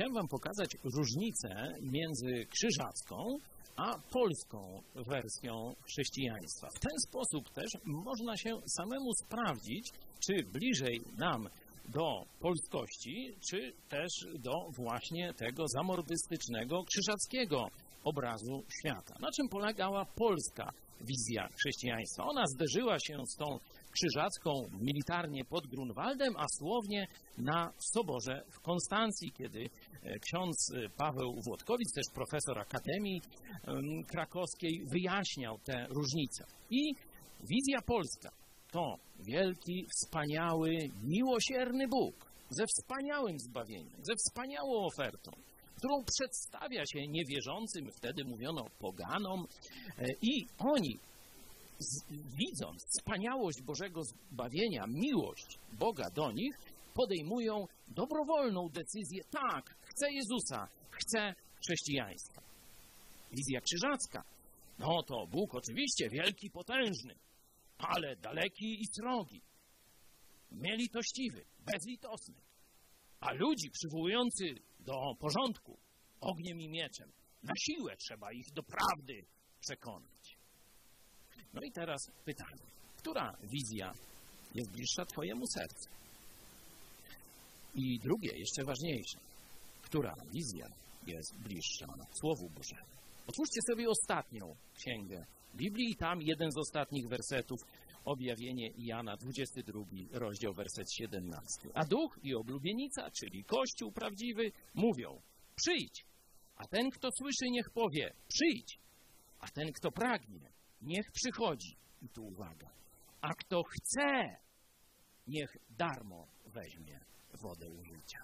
chciałem Wam pokazać różnicę między krzyżacką a polską wersją chrześcijaństwa. W ten sposób też można się samemu sprawdzić, czy bliżej nam do polskości, czy też do właśnie tego zamordystycznego, krzyżackiego obrazu świata. Na czym polegała polska wizja chrześcijaństwa? Ona zderzyła się z tą krzyżacką militarnie pod Grunwaldem, a słownie na Soborze w Konstancji, kiedy e, ksiądz e, Paweł Włodkowicz, też profesor Akademii Krakowskiej, wyjaśniał te różnice. I wizja polska to wielki, wspaniały, miłosierny Bóg ze wspaniałym zbawieniem, ze wspaniałą ofertą, którą przedstawia się niewierzącym, wtedy mówiono poganom, e, i oni z, widząc wspaniałość Bożego zbawienia, miłość Boga do nich, podejmują dobrowolną decyzję: tak, chcę Jezusa, chcę chrześcijaństwa. Wizja krzyżacka. No to Bóg oczywiście wielki, potężny, ale daleki i srogi, mielitościwy, bezlitosny, a ludzi przywołujący do porządku ogniem i mieczem. Na siłę trzeba ich do prawdy przekonać. No i teraz pytanie, która wizja jest bliższa Twojemu sercu? I drugie, jeszcze ważniejsze, która wizja jest bliższa Słowu Bożemu? Otwórzcie sobie ostatnią księgę Biblii i tam jeden z ostatnich wersetów, objawienie Jana, 22 rozdział, werset 17. A duch i oblubienica, czyli Kościół prawdziwy, mówią: Przyjdź, a ten, kto słyszy, niech powie: Przyjdź, a ten, kto pragnie, niech przychodzi. I tu uwaga. A kto chce, niech darmo weźmie wodę użycia.